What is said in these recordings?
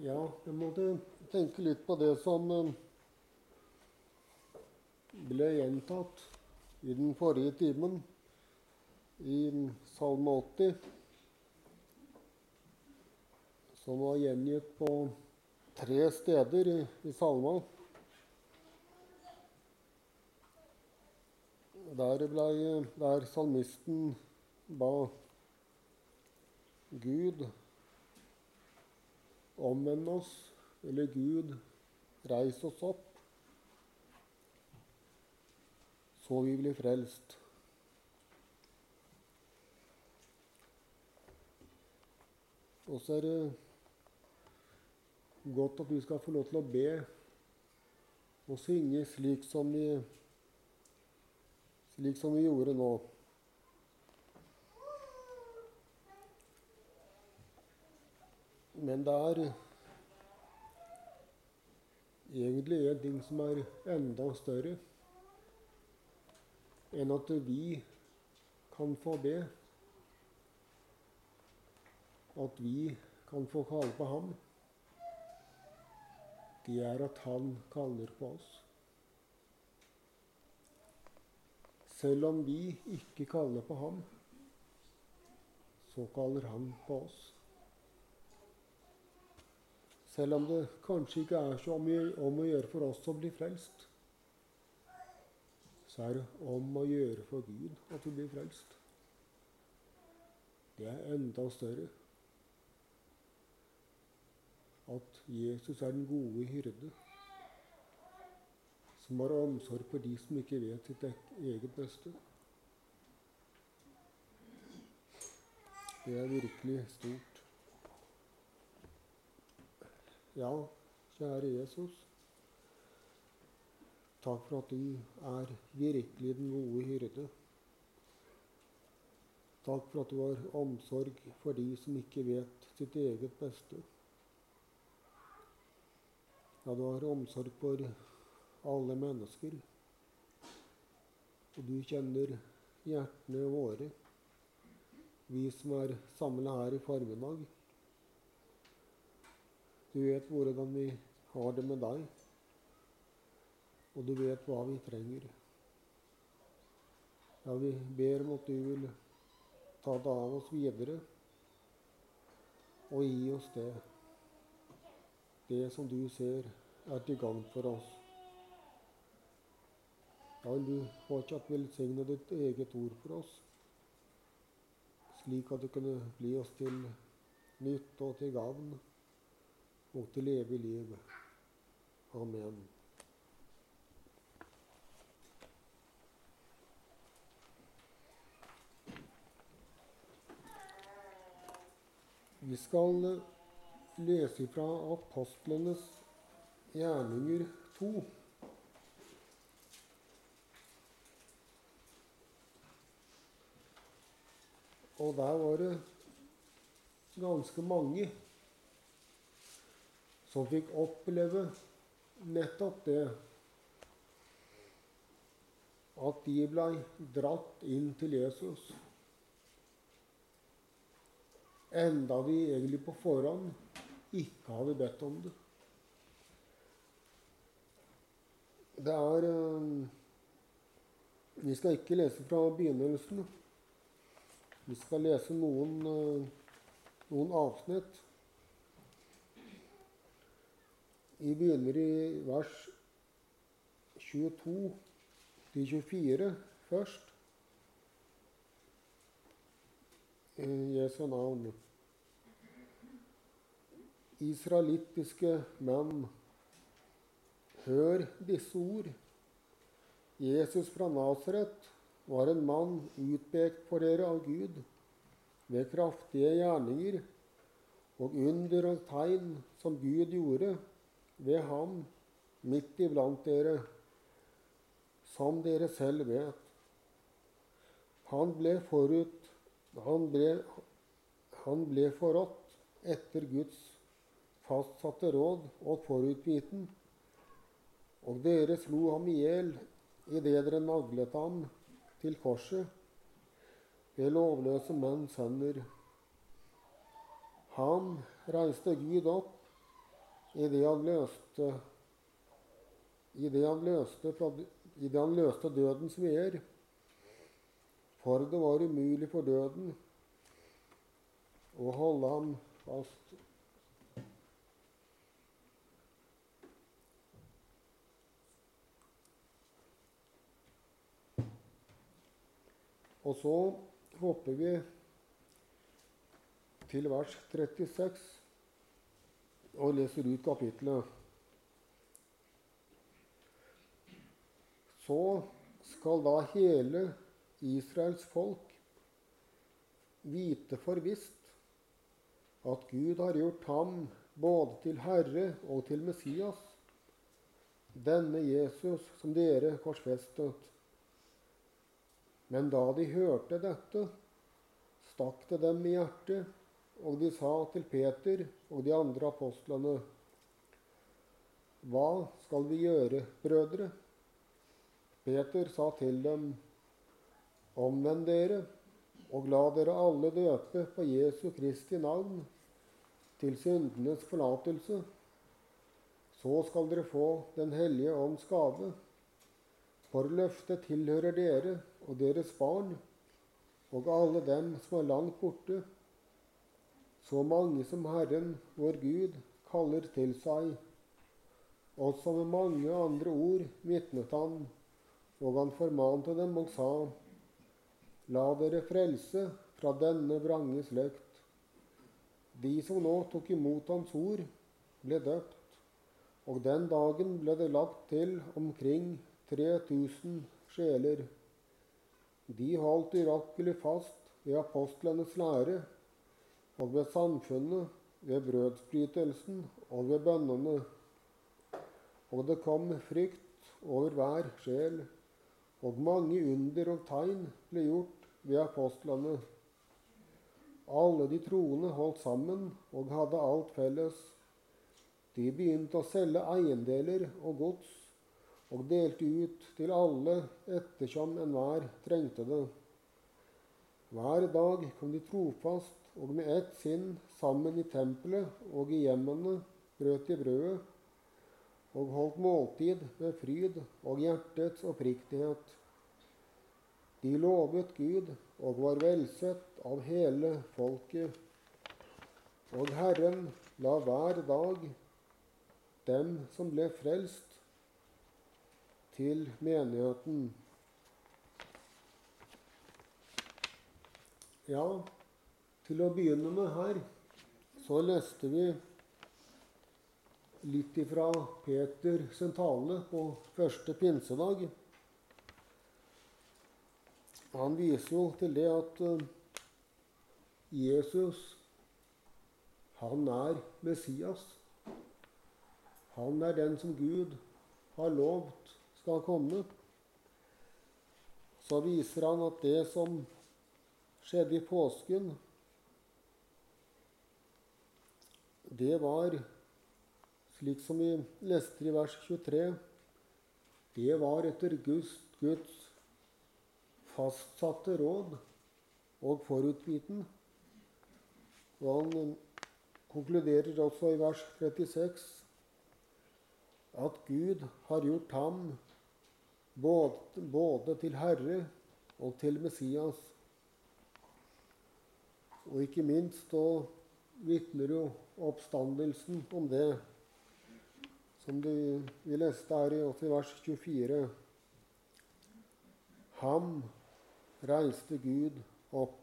Ja, jeg måtte tenke litt på det som eh, ble gjentatt i den forrige timen, i Salme 80, som var gjengitt på tre steder i, i salma. Der, ble, der salmisten ba Gud omvende oss, eller Gud, reis oss opp, så vi blir frelst. Og så er det godt at vi skal få lov til å be og synge slik som vi, slik som vi gjorde nå. Men det er egentlig en ting som er enda større enn at vi kan få be. At vi kan få kalle på ham. Det er at han kaller på oss. Selv om vi ikke kaller på ham, så kaller han på oss. Selv om det kanskje ikke er så om å gjøre for oss å bli frelst, så er det om å gjøre for Gud at du blir frelst. Det er enda større. At Jesus er den gode hyrde, som har omsorg for de som ikke vet sitt eget beste. Det er virkelig stort. Ja, kjære Jesus. Takk for at du er virkelig den gode hyrde. Takk for at du har omsorg for de som ikke vet sitt eget beste. Ja, du har omsorg for alle mennesker. Og du kjenner hjertene våre, vi som er samla her i formiddag. Du vet hvordan vi har det med deg, og du vet hva vi trenger. Ja, vi ber om at du vil ta det av oss videre og gi oss det, det som du ser er til gagn for oss. Da vil du fortsatt velsigne ditt eget ord for oss, slik at det kunne bli oss til nytte og til gavn og til evig liv. Amen. Vi skal lese fra apostlenes gjerninger 2. Og der var det ganske mange som fikk oppleve nettopp det at de blei dratt inn til Jesus. Enda de egentlig på forhånd ikke hadde bedt om det. Det er eh, Vi skal ikke lese fra begynnelsen. Vi skal lese noen, eh, noen avsnitt. Vi begynner i vers 22 24 først. Jesu navn. Israelittiske menn, hør disse ord. Jesus fra Nasaret var en mann utpekt for dere av Gud ved kraftige gjerninger og under og tegn som Gud gjorde ved ham midt iblant dere, som dere selv vet. Han ble forut Han ble, han ble forrådt etter Guds fastsatte råd og forutviten, og dere slo ham i hjel idet dere naglet ham til korset ved lovløse menns hender. Han reiste Gud opp idet han løste Idet han løste, i det han løste dødens veer. For det var umulig for døden å holde ham fast. Og så hopper vi til vers 36 og leser ut kapitlet. Så skal da hele Israels folk vite for visst at Gud har gjort ham både til Herre og til Messias, denne Jesus som dere korsfestet. Men da de hørte dette, stakk det dem i hjertet, og de sa til Peter og de andre apostlene.: Hva skal vi gjøre, brødre? Peter sa til dem, Omvend dere og la dere alle døpe på Jesu Kristi navn til syndenes forlatelse. Så skal dere få Den hellige ånds gave. For løftet tilhører dere og deres barn og alle dem som er langt borte, så mange som Herren, vår Gud, kaller til seg. Også med mange andre ord vitnet han, og han formante dem og sa:" La dere frelse fra denne vrange slekt. De som nå tok imot hans ord, ble døpt, og den dagen ble det lagt til omkring 3000 sjeler. De holdt urokkelig fast ved apostlenes lære og ved samfunnet, ved brødsbrytelsen og ved bønnene. Og det kom frykt over hver sjel, og mange under og tegn ble gjort ved apostlene. Alle de troende holdt sammen og hadde alt felles. De begynte å selge eiendeler og gods og delte ut til alle ettersom enhver trengte det. Hver dag kom de trofast og med ett sinn sammen i tempelet og i hjemmene, brøt de brødet og holdt måltid med fryd og hjertets oppriktighet. De lovet Gud og var velsett av hele folket. Og Herren la hver dag dem som ble frelst, til menigheten. Ja, til å begynne med her så leste vi litt ifra Peter sin tale på første pinsedag. Han viser jo til det at eh, Jesus, han er Messias. Han er den som Gud har lovt skal komme, så viser han at det som skjedde i påsken, det var, slik som vi leste i vers 23, det var etter Guds, Guds fastsatte råd og forutviten. Og han konkluderer også i vers 36 at Gud har gjort ham både, både til Herre og til Messias. Og ikke minst så vitner jo oppstandelsen om det, som de, vi leste her i, 80 vers 24. Ham reiste Gud opp.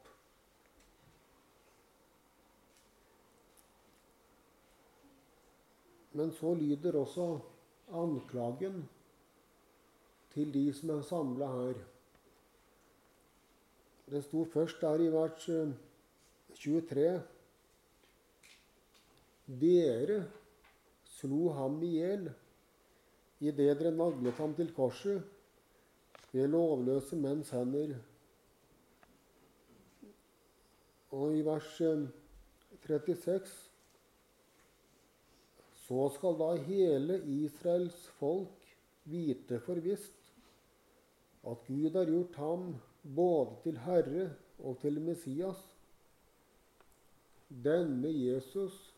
Men så lyder også anklagen til de som er samla her. Det sto først der i vers 23 eh, Dere slo ham i hjel idet dere naglet ham til korset ved lovløse menns hender. Og i vers 36 eh, Så skal da hele Israels folk vite for visst at Gud har gjort ham både til Herre og til Messias. Denne Jesus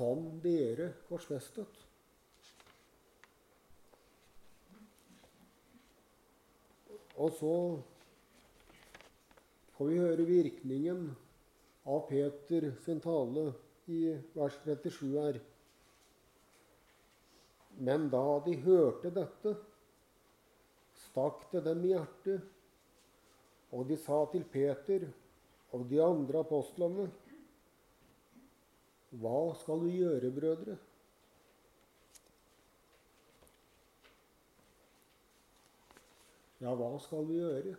som dere korsfestet. Og så får vi høre virkningen av Peter sin tale i vers 37 her. Men da de hørte dette, stakk det dem i hjertet, og de sa til Peter og de andre apostlene Hva skal vi gjøre, brødre? Ja, hva skal vi gjøre?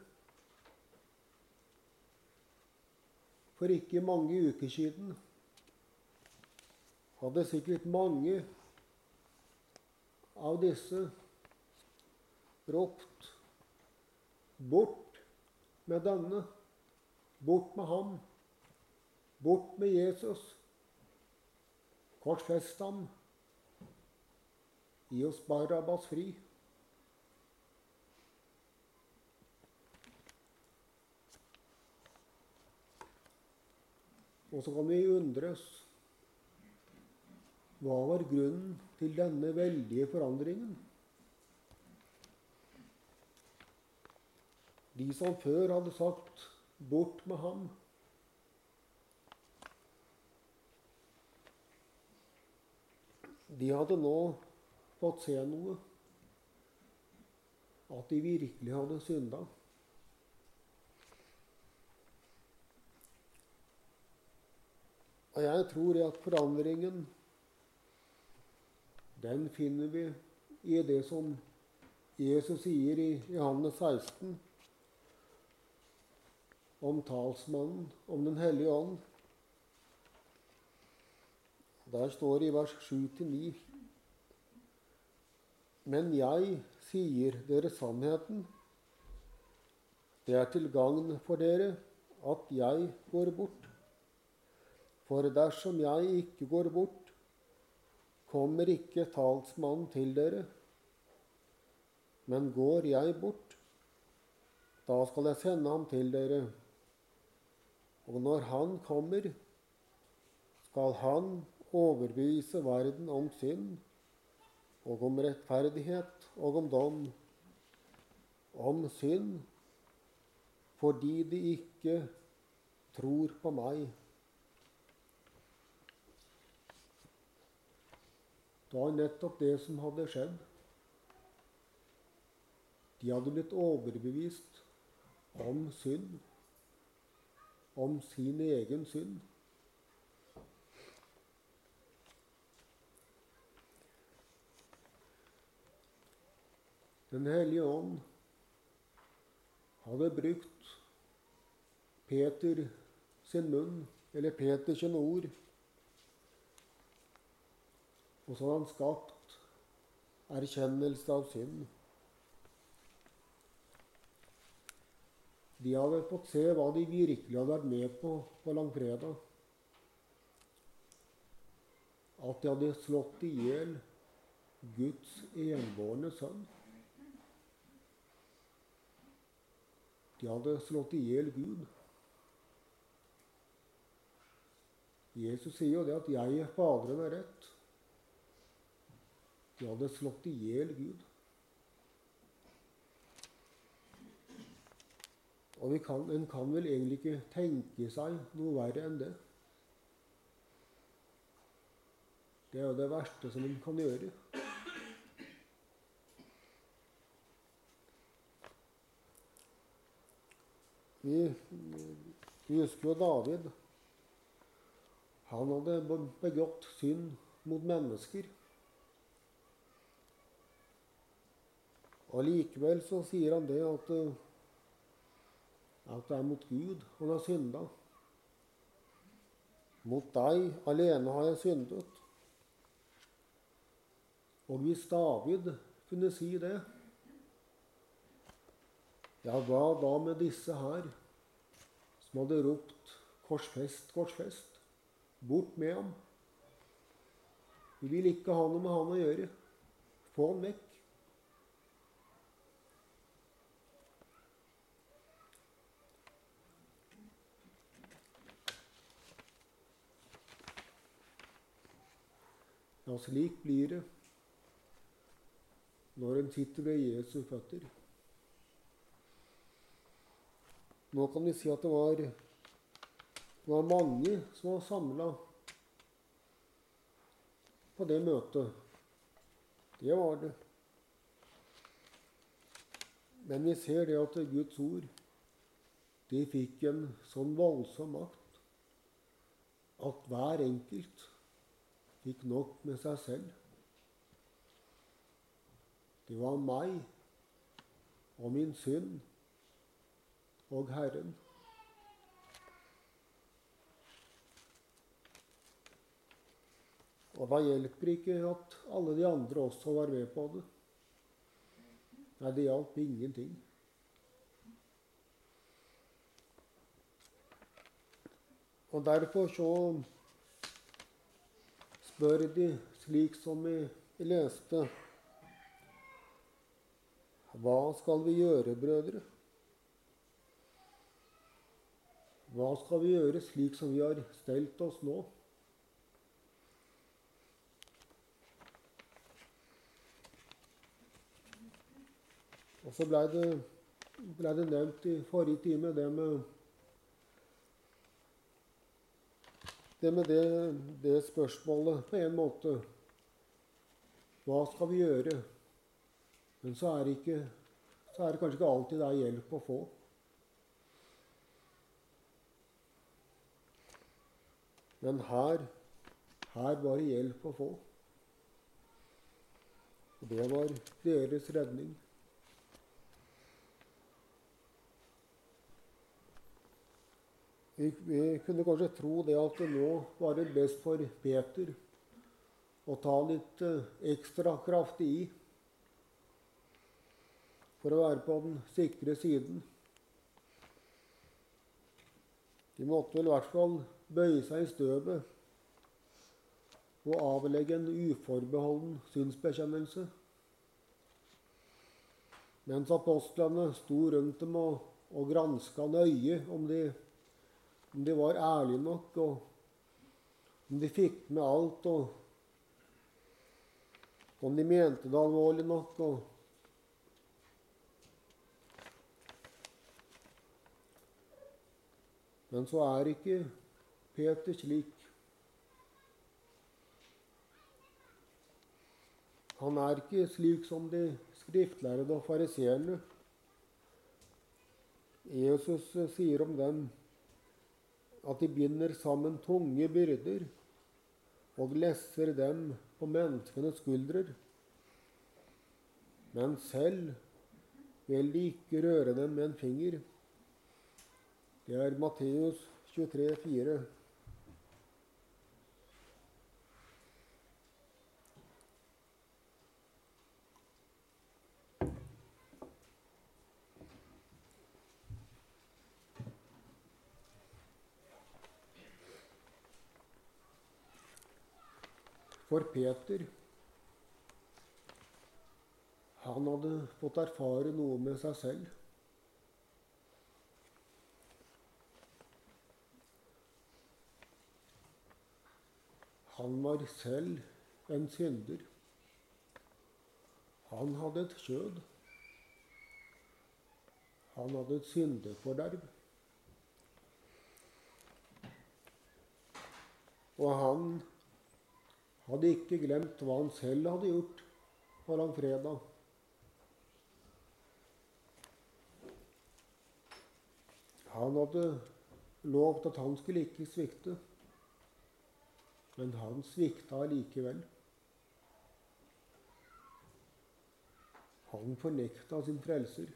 For ikke mange uker siden hadde sikkert mange av disse ropt Bort med denne. Bort med ham. Bort med Jesus. Korsfest ham. Gi oss Barabbas fri. Og så kan vi undres hva var grunnen til denne veldige forandringen? De som før hadde sagt 'bort med ham', de hadde nå fått se noe. At de virkelig hadde synda. Og jeg tror at forandringen den finner vi i det som Jesus sier i Johannes 16 om talsmannen, om Den hellige ånd. Der står det i vers 7-9.: Men jeg sier dere sannheten. Det er til gagn for dere at jeg går bort. For dersom jeg ikke går bort, kommer ikke talsmannen til dere. Men går jeg bort, da skal jeg sende ham til dere. Og når han kommer, skal han overbevise verden om synd og om rettferdighet og om dom. Om synd fordi de ikke tror på meg. Det var nettopp det som hadde skjedd. De hadde blitt overbevist om synd, om sin egen synd. Den hellige ånd hadde brukt Peter sin munn, eller Peters ord, og så hadde han skapt erkjennelse av synd. De hadde fått se hva de virkelig hadde vært med på på langfredag. At de hadde slått i hjel Guds enbårne sønn. De hadde slått i hjel Gud. Jesus sier jo det at 'jeg, Faderen, er rett'. De hadde slått i hjel Gud. Og kan, en kan vel egentlig ikke tenke seg noe verre enn det. Det er jo det verste som en kan gjøre. Vi, vi husker jo David. Han hadde begått synd mot mennesker. Og Likevel så sier han det at, at det er mot Gud han har synda. Mot deg alene har jeg syndet. Og hvis David kunne si det, ja, hva da med disse her som hadde ropt 'Korsfest, korsfest'? Bort med ham. Vi vil ikke ha noe med han å gjøre. Få han vekk. Ja, slik blir det når en sitter ved Jesu føtter. Nå kan vi si at det var, det var mange som var samla på det møtet. Det var det. Men vi ser det at Guds ord de fikk en sånn voldsom makt at hver enkelt fikk nok med seg selv. Det var meg og min synd og Herren. Og da hjelper ikke at alle de andre også var med på det. Nei, det hjalp ingenting. Og derfor så spør de, slik som vi leste Hva skal vi gjøre, brødre? Hva skal vi gjøre slik som vi har stelt oss nå? Og så blei det, ble det nevnt i forrige time det med det med det, det, spørsmålet på en måte Hva skal vi gjøre? Men så er, ikke, så er det kanskje ikke alltid det er hjelp å få. Men her, her var det hjelp å få. Og det var deres redning. Vi, vi, kunne kanskje tro det at det nå var det best for Peter å ta litt eh, ekstra kraftig i for å være på den sikre siden. De måtte vel i hvert fall bøye seg i støvet og avlegge en uforbeholden synsbekjennelse. Mens apostlene sto rundt dem og, og granska nøye om de om de var ærlige nok, og om de fikk med alt, og om de mente det alvorlig nok. og Men så er ikke Peter slik. Han er ikke slik som de skriftlærde og fariseerne. Jesus sier om dem at de binder sammen tunge byrder og lesser dem på menneskenes skuldrer. Men selv vil de ikke røre dem med en finger. Det er Matteus 23, 4. For Peter han hadde fått erfare noe med seg selv. Han var selv en synder. Han hadde et kjød. Han hadde et syndeforderv. Og han hadde ikke glemt hva han selv hadde gjort foran fredag. Han hadde lovt at han skulle ikke svikte, men han svikta likevel. Han fornekta sin frelser.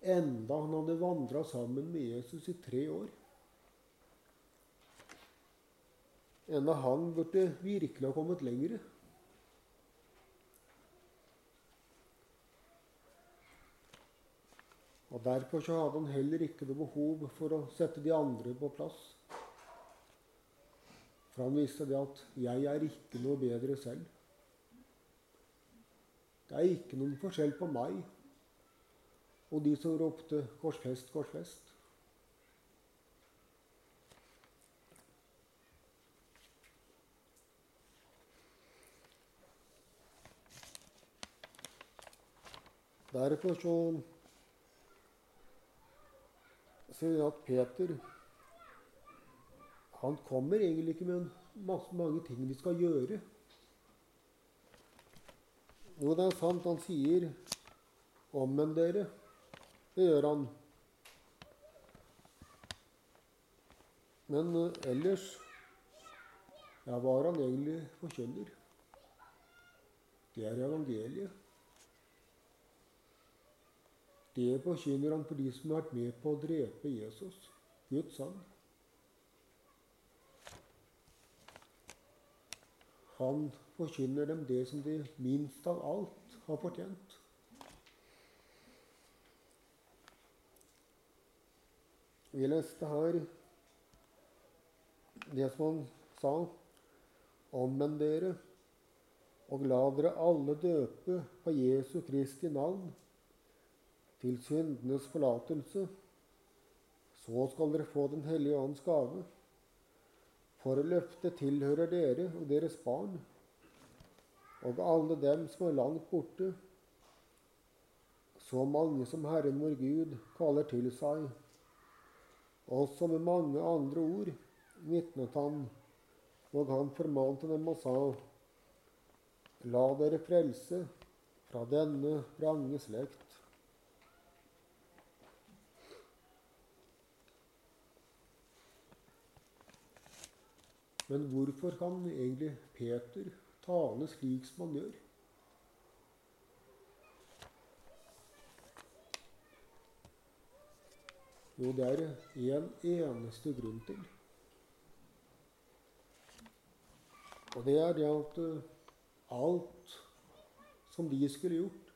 Enda han hadde vandra sammen med Jesus i tre år. Enda han burde virkelig ha kommet lengre. Og Derfor så hadde han heller ikke noe behov for å sette de andre på plass. For han visste det at 'jeg er ikke noe bedre selv'. Det er ikke noen forskjell på meg og de som ropte 'korsfest, korsfest'. Derfor så sier vi at Peter han kommer egentlig ikke med masse, mange ting vi skal gjøre. Jo, det er sant, han sier 'omvend dere'. Det gjør han. Men uh, ellers ja, hva er han egentlig forkynner? Det er evangeliet. Det forkynner han for de som har vært med på å drepe Jesus, Guds sønn. Han forkynner dem det som de minst av alt har fortjent. Vi leste her det som han sa Omvend dere og la dere alle døpe på Jesu Kristi navn til syndenes forlatelse. Så skal dere få Den hellige ånds gave. For løftet tilhører dere og deres barn og alle dem som er langt borte, så mange som Herren vår Gud kaller til seg. Også med mange andre ord vitnet han, og han formante dem og sa:" La dere frelse fra denne range slekt. Men hvorfor kan egentlig Peter tale slik som han gjør? Jo, det er én en eneste grunn til. Og det er det at uh, alt som de skulle gjort,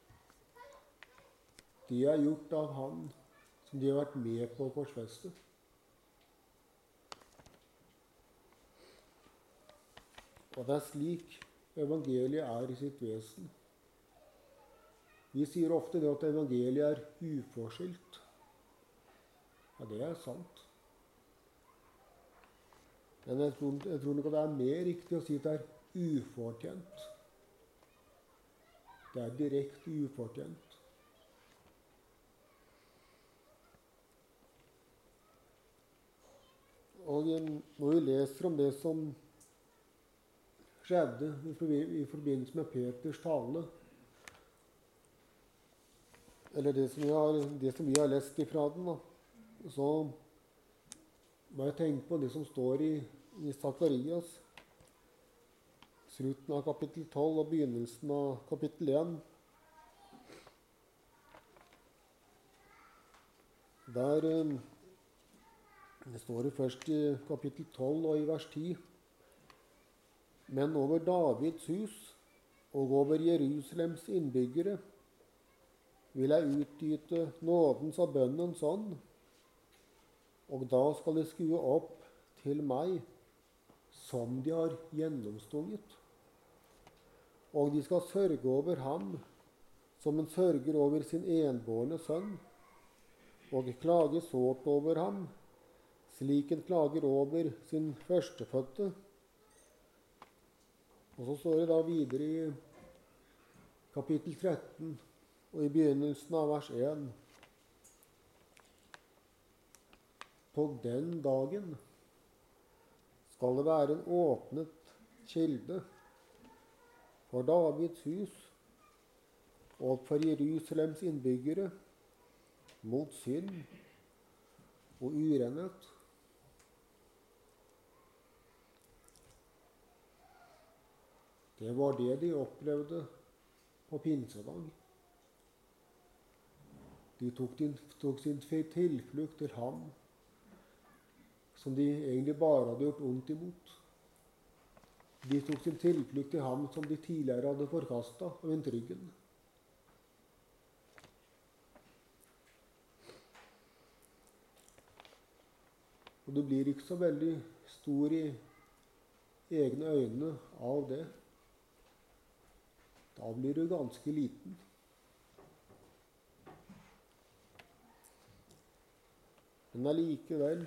det er gjort av han som de har vært med på å korsfeste. Og det er slik evangeliet er i sitt vesen. Vi sier ofte det at evangeliet er uforskyldt. Ja, det er sant. Men jeg tror, jeg tror nok det er mer riktig å si at det er ufortjent. Det er direkte ufortjent. Og når vi leser om det som skjedde i forbindelse med Peters tale. Eller det som har, det som vi har lest ifra den, da. så må jeg tenke på det som står i, i Sakarias. Slutten av kapittel 12 og begynnelsen av kapittel 1. Der eh, Det står det først i kapittel 12 og i vers 10 men over Davids hus og over Jerusalems innbyggere vil jeg utdyte nådens og bønnens ånd, og da skal de skue opp til meg som de har gjennomstunget. Og de skal sørge over ham som en sørger over sin enbårne sønn, og klage sårt over ham, slik en klager over sin førstefødte og så står det da videre i kapittel 13 og i begynnelsen av vers 1 På den dagen skal det være en åpnet kilde for Davids hus og for Jerusalems innbyggere mot synd og urenhet. Det var det de opplevde på pinsedag. De tok, din, tok sin tilflukt til ham som de egentlig bare hadde gjort vondt imot. De tok sin tilflukt til ham som de tidligere hadde forkasta og intryggen. ryggen. Og du blir ikke så veldig stor i egne øyne av det. Da blir du ganske liten. Men allikevel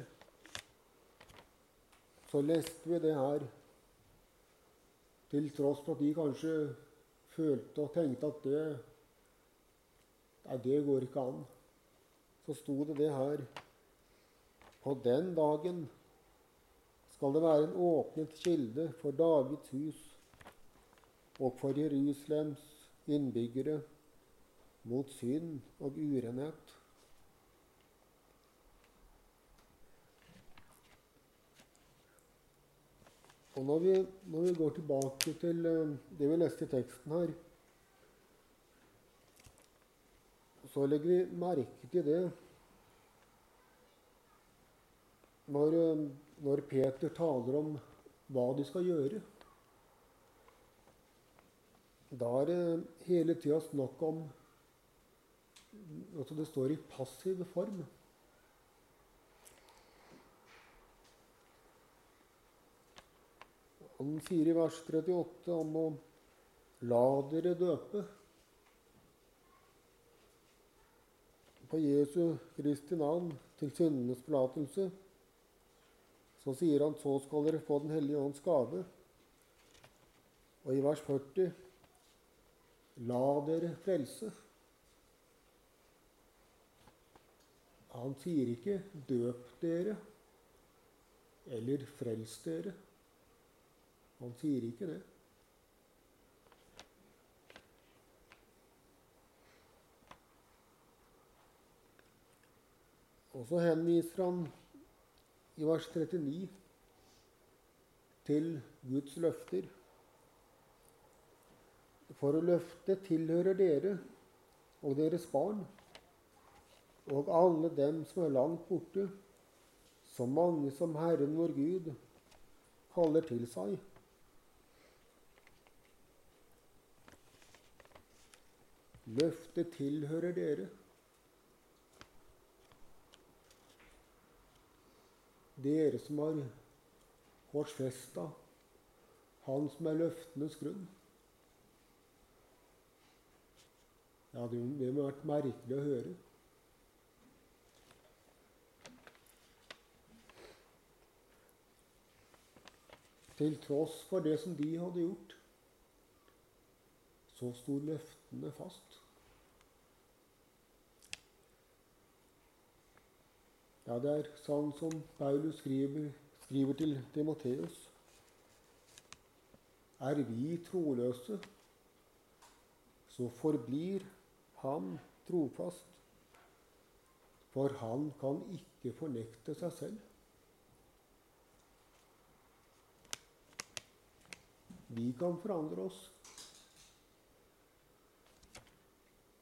så leste vi det her til tross for at de kanskje følte og tenkte at det Nei, det går ikke an. Så sto det det her. På den dagen skal det være en åpnet kilde for Davids hus og for Jerusalems innbyggere mot synd og urenhet. Og når vi, når vi går tilbake til eh, det vi leste i teksten her, så legger vi merke til det når, eh, når Peter taler om hva de skal gjøre. Da er det hele tida snakk om Altså det står i passiv form. Han sier i vers 38 om å la dere døpe på Jesu Kristi navn til syndenes forlatelse. Så sier han så skal dere få Den hellige ånds gave. Og i vers 40 la dere frelse. Han sier ikke 'døp dere' eller 'frels dere'. Han sier ikke det. Og så henviser han i vers 39 til Guds løfter. For å løfte tilhører dere og deres barn og alle dem som er langt borte, så mange som Herren vår Gud kaller til seg. Løftet tilhører dere. Dere som har korsfesta Han som er løftenes grunn. Ja, det, det jo vært merkelig å høre. Til tross for det som de hadde gjort, så sto løftene fast. Ja, det er sånn som Paulus skriver, skriver til Timoteus. Er vi troløse, så forblir han trofast, for han kan ikke fornekte seg selv. Vi kan forandre oss.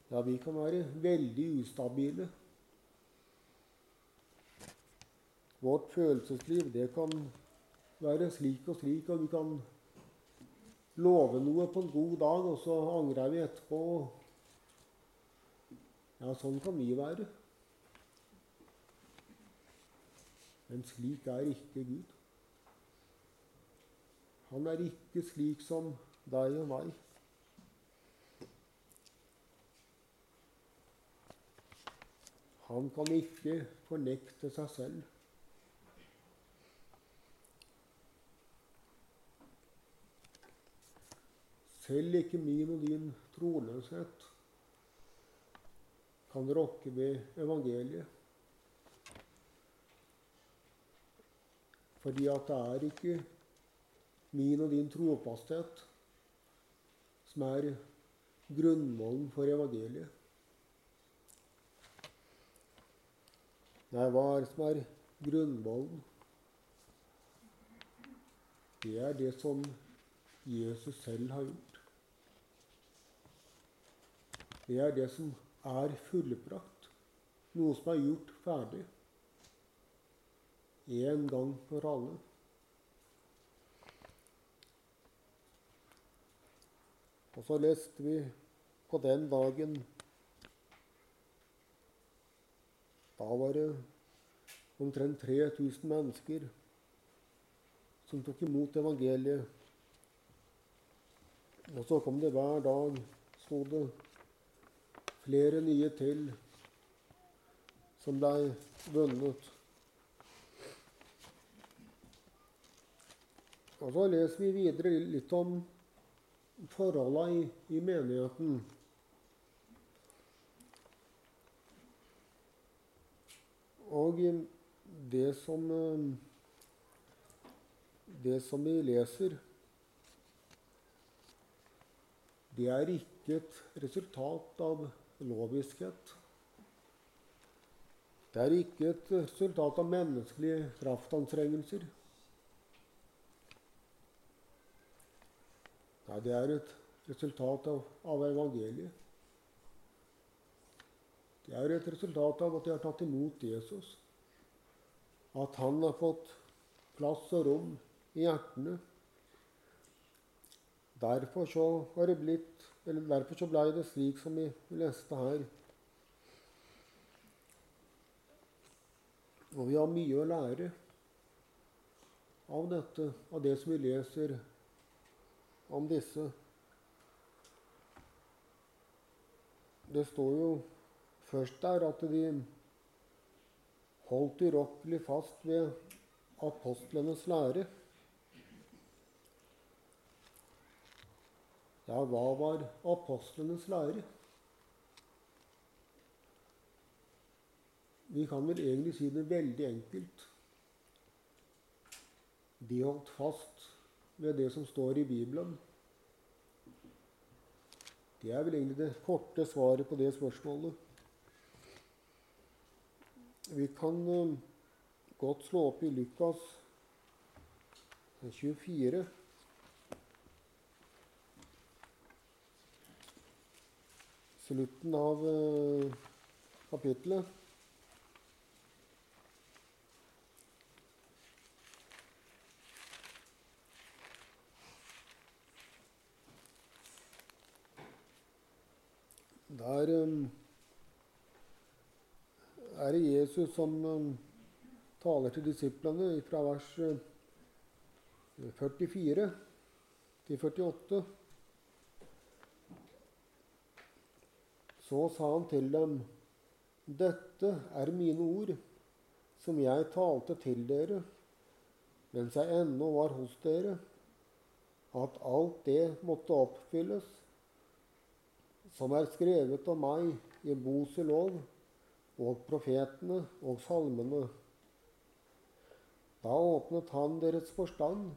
Ja, vi kan være veldig ustabile. Vårt følelsesliv det kan være slik og slik, og vi kan love noe på en god dag, og så angrer vi etterpå. Ja, sånn kan vi være. Men slik er ikke Gud. Han er ikke slik som deg og meg. Han kan ikke fornekte seg selv. Selv ikke min og din troløshet kan rokke ved evangeliet. Fordi at det er ikke min og din trofasthet som er grunnvollen for evangeliet. Nei, hva er det som er grunnvollen? Det er det som Jesus selv har gjort. Det er det som er fullbrakt. Noe som er gjort ferdig. En gang for alle. Og så leste vi på den dagen Da var det omtrent 3000 mennesker som tok imot evangeliet. Og så kom det hver dag, sto det flere nye til som blei vunnet. Og så leser vi videre litt om forholda i, i menigheten. Og det som eh, Det som vi leser, det er ikke et resultat av loviskhet. Det er ikke et resultat av menneskelige kraftanstrengelser. Nei, det er et resultat av, av evangeliet. Det er et resultat av at de har tatt imot Jesus. At han har fått plass og rom i hjertene. Derfor så har det blitt, eller derfor så ble det slik som vi leste her. Og vi har mye å lære av dette, av det som vi leser om disse. Det står jo først der at de holdt urokkelig fast ved apostlenes lære. Ja, hva var apostlenes lære? Vi kan vel egentlig si det veldig enkelt. De holdt fast ved det som står i Bibelen. Det er vel egentlig det korte svaret på det spørsmålet. Vi kan uh, godt slå opp i Lukas 24. Slutten av uh, kapittelet. Der um, er det Jesus som um, taler til disiplene fra vers 44 uh, til 48. Så sa han til dem, Dette er mine ord, som jeg talte til dere mens jeg ennå var hos dere, at alt det måtte oppfylles som er skrevet om meg i Mose lov og profetene og salmene. Da åpnet han deres forstand,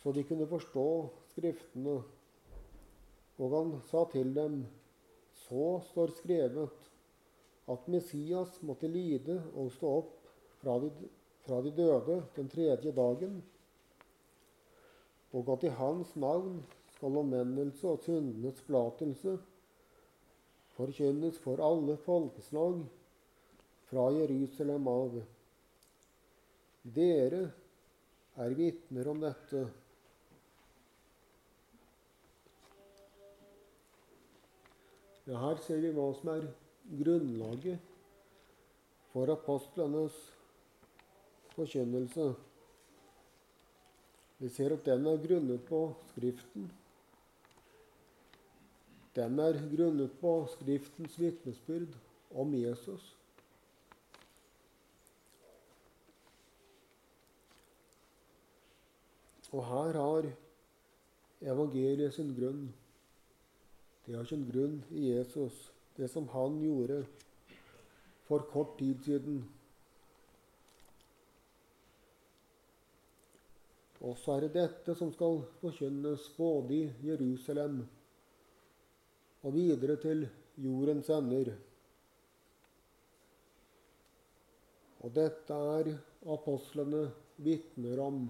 så de kunne forstå Skriftene. Og han sa til dem, så står skrevet, at Messias måtte lide og stå opp fra de, fra de døde den tredje dagen, og at i hans navn skal omvendelse og syndenes forlatelse forkynnes for alle folkeslag fra Jerusalem av. Dere er vitner om dette. Ja, her ser vi hva som er grunnlaget for apostlenes forkynnelse. Vi ser at den er grunnet på Skriften. Den er grunnet på Skriftens vitnesbyrd om Jesus. Og her har evangeliet sin grunn. Det har sin grunn i Jesus, det som han gjorde for kort tid siden. Og så er det dette som skal forkynnes både i Jerusalem og videre til jordens ender. Og dette er apostlene vitner om.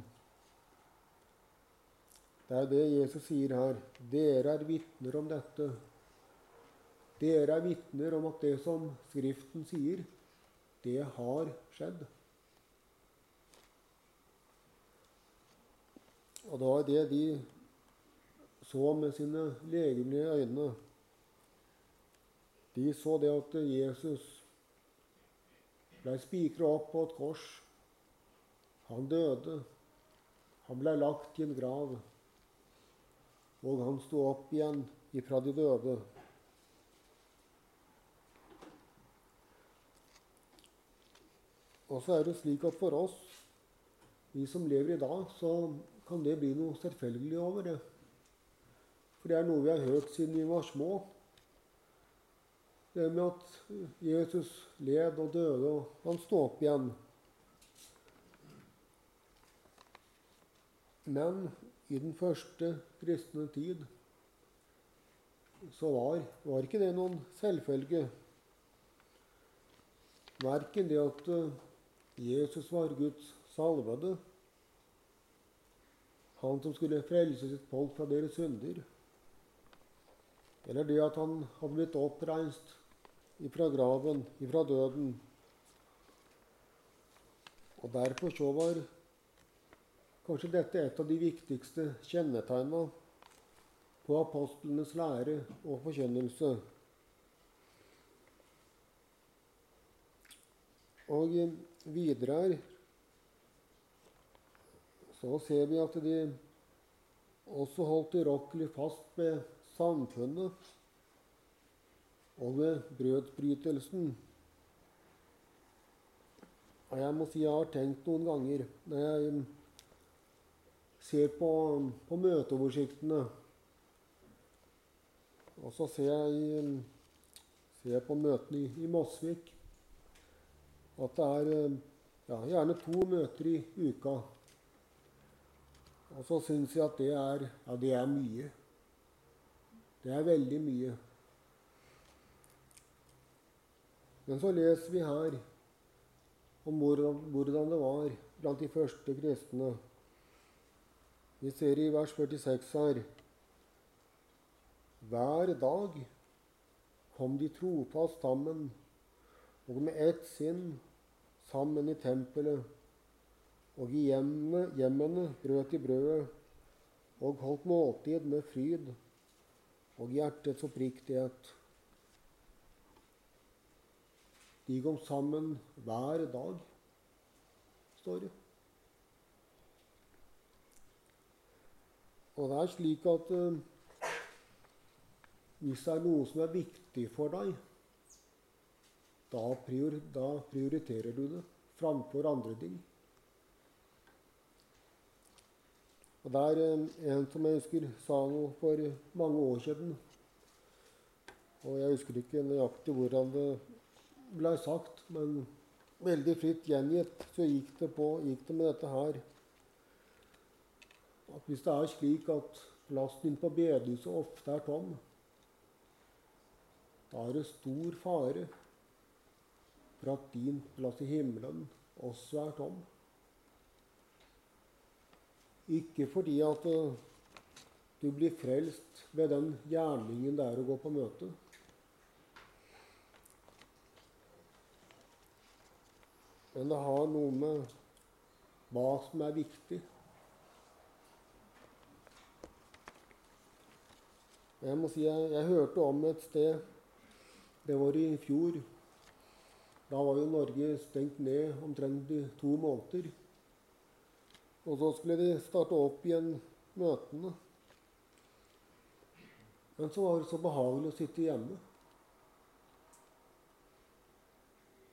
Det er det Jesus sier her. Dere er vitner om dette. Dere er vitner om at det som Skriften sier, det har skjedd. Og det var det de så med sine legemlige øyne. De så det at Jesus ble spikra opp på et kors. Han døde. Han ble lagt i en grav. Og han sto opp igjen ifra de døde. Og så er det slik at for oss, vi som lever i dag, så kan det bli noe selvfølgelig over det. For det er noe vi har hørt siden vi var små. det med at Jesus led og døde, og han sto opp igjen. Men i den første kristne tid så var, var ikke det noen selvfølge. Verken det at eh, Jesus var Guds salvede, han som skulle frelse sitt folk fra deres synder, eller det at han hadde blitt oppreist ifra graven, ifra døden. Og Derfor så var kanskje dette er et av de viktigste kjennetegna på apostlenes lære og forkynnelse. Og videre her så ser vi at de også holdt urokkelig fast ved samfunnet og ved brødsbrytelsen. Og jeg må si jeg har tenkt noen ganger når jeg ser på, på møteoversiktene og så ser jeg, ser jeg på møtene i, i Mosvik at det er ja, gjerne to møter i uka. Og så syns jeg at det er, ja, det er mye. Det er veldig mye. Men så leser vi her om hvordan, hvordan det var blant de første kristne. Vi ser i vers 46 her hver dag kom de trofast sammen og med ett sinn sammen i tempelet. Og i hjemmene, hjemmene brøt de brødet og holdt måltid med fryd og hjertets oppriktighet. De kom sammen hver dag, står det. Og det er slik at uh, hvis det er noe som er viktig for deg, da, prior, da prioriterer du det framfor andre ting. Og Det er en som jeg husker sa noe for mange år siden. Og jeg husker ikke nøyaktig hvordan det ble sagt, men veldig fritt gjengitt så gikk det, på, gikk det med dette her at hvis det er slik at lasten på bedehuset ofte er tom, da er det stor fare for at din plass i himmelen også er tom. Ikke fordi at uh, du blir frelst ved den gjerningen det er å gå på møte. Men det har noe med hva som er viktig. Jeg må si jeg, jeg hørte om et sted det var i fjor. Da var jo Norge stengt ned omtrent i to måneder. Og så skulle de starte opp igjen møtene. Men så var det så behagelig å sitte hjemme.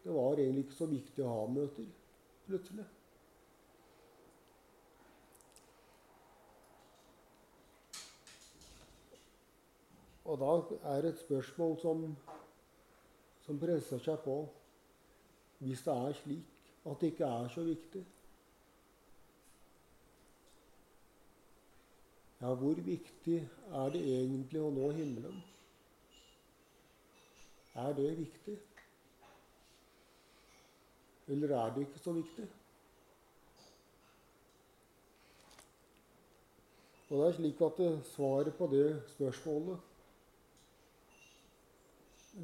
Det var egentlig ikke så viktig å ha møter plutselig. Og da er det et spørsmål som som presser seg på hvis det er slik at det ikke er så viktig. Ja, hvor viktig er det egentlig å nå himmelen? Er det viktig? Eller er det ikke så viktig? Og det er slik at svaret på det spørsmålet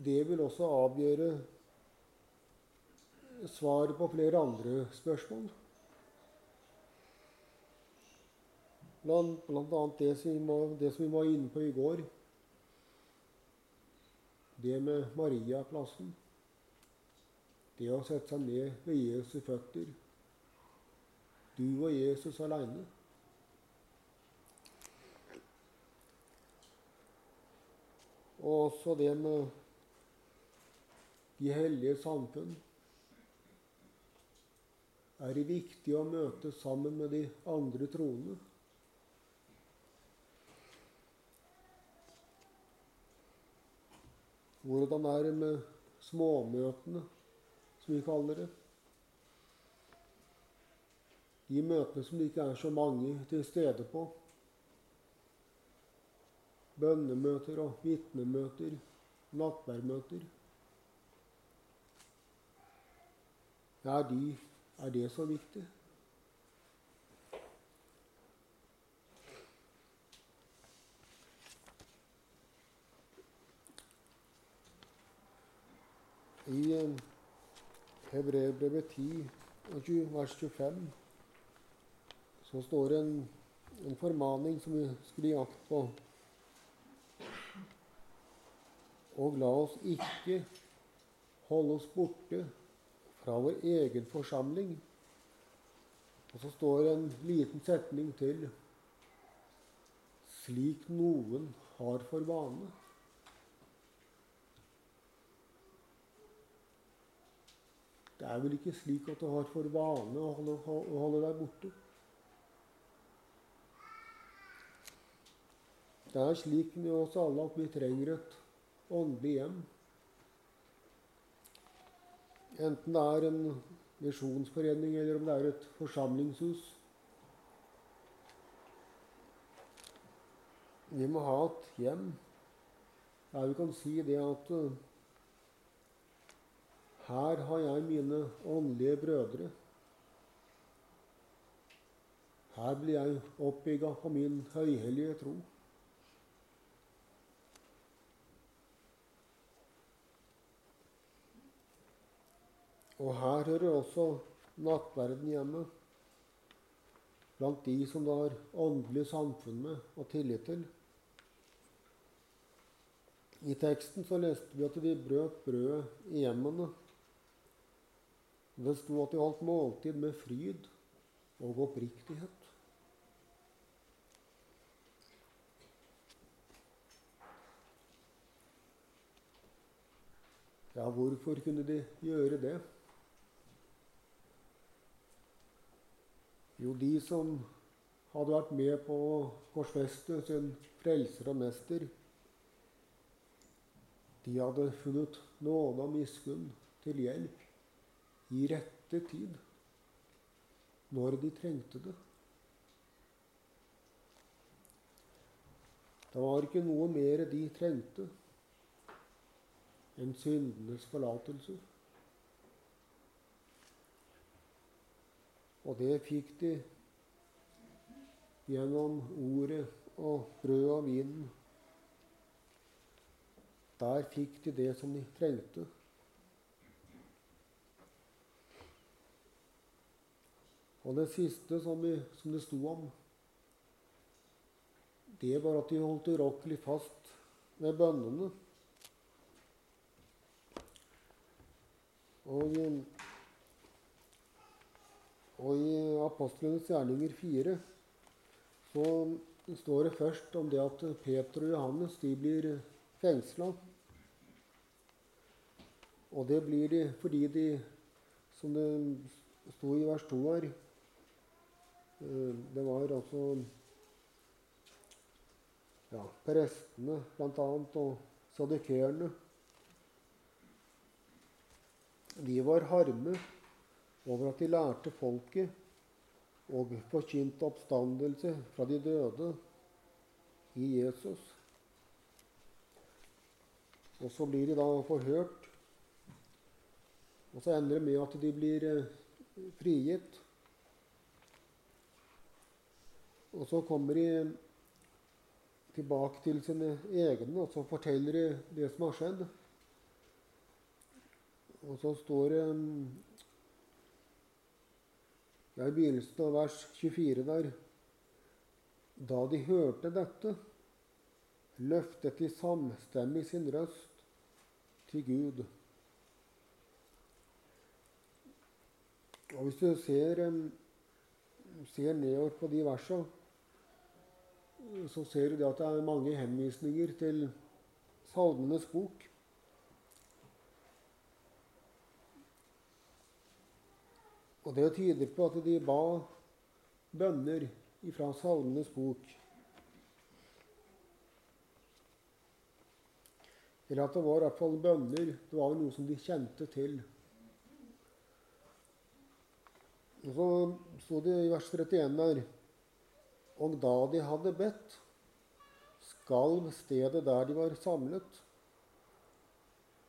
det vil også avgjøre svaret på flere andre spørsmål. Blant, blant annet det som, må, det som, vi var inne på i går. Det med Mariaplassen. Det å sette seg ned ved Jesu føtter. Du og Jesus aleine. Og også det med de hellige samfunn, er det viktig å møte sammen med de andre troende. hvordan er det med småmøtene, som vi kaller det? De møtene som det ikke er så mange til stede på. Bønnemøter og vitnemøter, nattverdmøter. Er, de, er det så viktig? I Hebrevbrevet Hebreerbrevet 10, vers 25, så står det en, en formaning som vi skulle gi akt på. Og la oss ikke holde oss borte fra vår egen forsamling. Og så står en liten setning til slik noen har for vane. Det er vel ikke slik at du har for vane å holde, å holde deg borte. Det er slik med oss alle at vi trenger et åndelig hjem. Enten det er en misjonsforening eller om det er et forsamlingshus. Vi må ha et hjem der vi kan si det at uh, her har jeg mine åndelige brødre. Her blir jeg oppbygga på min høyhellige tro. Og her hører også nattverden hjemme. Blant de som det har åndelig samfunn med og tillit til. I teksten så leste vi at de brøt brødet i hjemmene. Det sto at de holdt måltid med fryd og oppriktighet. Ja, hvorfor kunne de gjøre det? Jo, de som hadde vært med på å korsfeste sin frelser og mester, de hadde funnet nåde og miskunn til hjelp i rette tid, når de trengte det. Det var ikke noe mer de trengte enn syndenes forlatelse. Og det fikk de gjennom ordet og brød og vinen. Der fikk de det som de trengte. Og det siste som, vi, som det sto om, det var at de holdt urokkelig fast ved bønnene. Og og i Apostlenes gjerninger 4 så står det først om det at Peter og Johannes de blir fengsla. Og det blir de fordi de, som det sto i vers 2 her eh, Det var altså ja, prestene bl.a. og sadukeerne. De var harme over at de lærte folket og forkynte oppstandelse fra de døde i Jesus. Og så blir de da forhørt. Og så ender det med at de blir eh, frigitt. Og så kommer de tilbake til sine egne, og så forteller de det som har skjedd. Og så står det det er i begynnelsen av vers 24 der. Da de hørte dette, løftet de samstemmig sin røst til Gud. Og Hvis du ser, ser nedover på de versene, så ser du at det er mange henvisninger til Salmenes bok. Og det tyder på at de ba bønner ifra Salmenes bok. Eller at det var i hvert fall bønner. Det var noe som de kjente til. Og så sto det i vers 31 der Og da de hadde bedt, skalv stedet der de var samlet.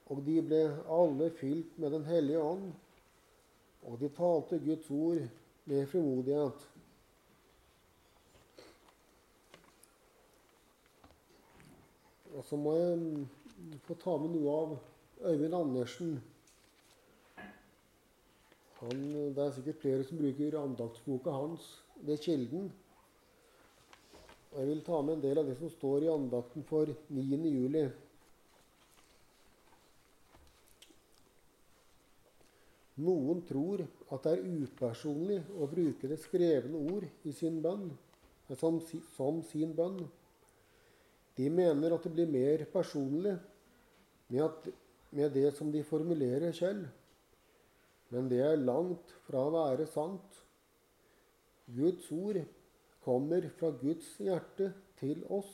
Og de ble alle fylt med Den hellige ånd, og de talte Guds ord med frimodighet. Og så må jeg få ta med noe av Øyvind Andersen. Han, det er sikkert flere som bruker andaktsboka hans ved Kilden. Og jeg vil ta med en del av det som står i andakten for 9. juli. Noen tror at det er upersonlig å bruke det skrevne ord sin bønn, som, som sin bønn. De mener at det blir mer personlig med, at, med det som de formulerer selv. Men det er langt fra å være sant. Guds ord kommer fra Guds hjerte til oss,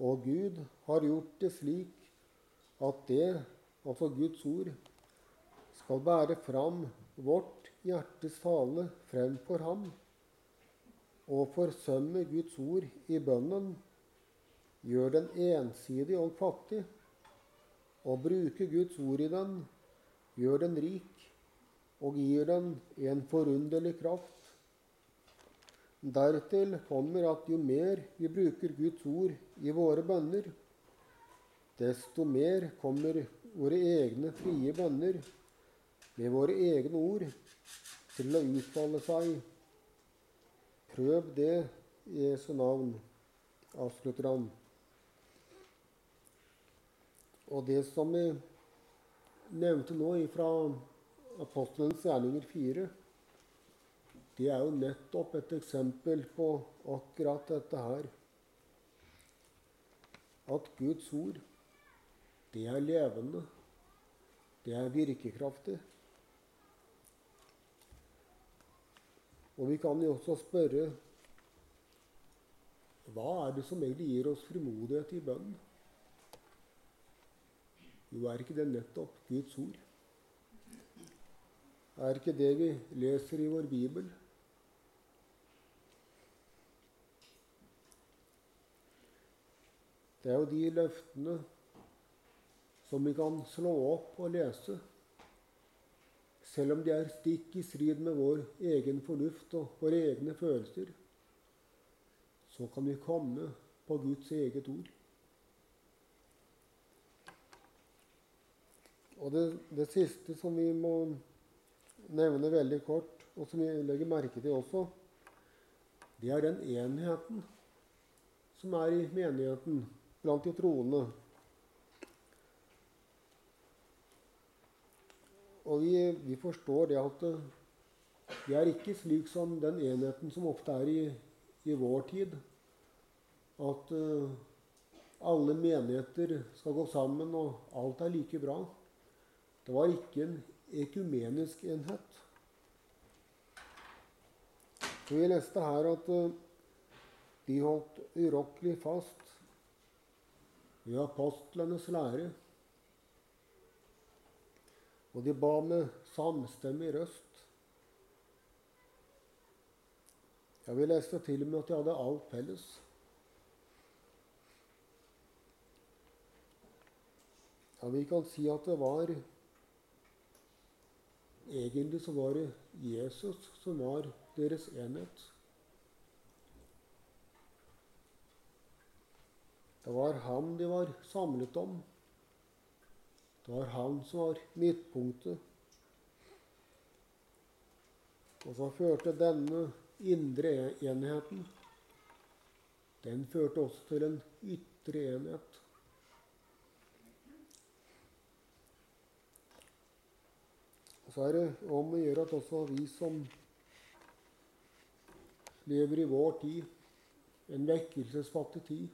og Gud har gjort det slik at det, altså Guds ord, skal bære fram vårt hjertes tale fremfor ham, og forsømme Guds ord i bønnen, gjør den ensidig og fattig, og bruke Guds ord i den, gjør den rik, og gir den en forunderlig kraft. Dertil kommer at jo mer vi bruker Guds ord i våre bønner, desto mer kommer våre egne frie bønner med våre egne ord til å utfolde seg. Prøv det i Jesu navn, avslutter han. Og det som vi nevnte nå fra Apostelens gjerninger 4, det er jo nettopp et eksempel på akkurat dette her. At Guds ord, det er levende. Det er virkekraftig. Og vi kan jo også spørre hva er det som egentlig gir oss frimodighet i bønnen? Jo, er ikke det nettopp Guds ord? Er ikke det vi leser i vår bibel? Det er jo de løftene som vi kan slå opp og lese selv om de er stikk i strid med vår egen fornuft og våre egne følelser, så kan vi komme på Guds eget ord. Og det, det siste som vi må nevne veldig kort, og som vi legger merke til også, det er den enheten som er i menigheten blant de troende. Og vi, vi, forstår det at vi er ikke slik som den enheten som ofte er i, i vår tid. At uh, alle menigheter skal gå sammen, og alt er like bra. Det var ikke en ekumenisk enhet. Så vi leste her at uh, de holdt urokkelig fast ved apostlenes lære og de ba med samstemmig røst. Ja, Vi leste til og med at de hadde alt felles. Ja, Vi kan si at det var Egentlig så var det Jesus som var deres enhet. Det var ham de var samlet om. Det var han som var midtpunktet. Og så førte denne indre enheten Den førte også til en ytre enhet. Og så er det om å gjøre at også vi som lever i vår tid, en vekkelsesfattig tid,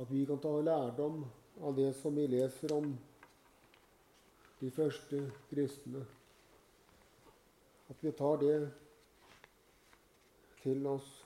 at vi kan ta lærdom av det som vi leser om de første kristne. At vi tar det til oss.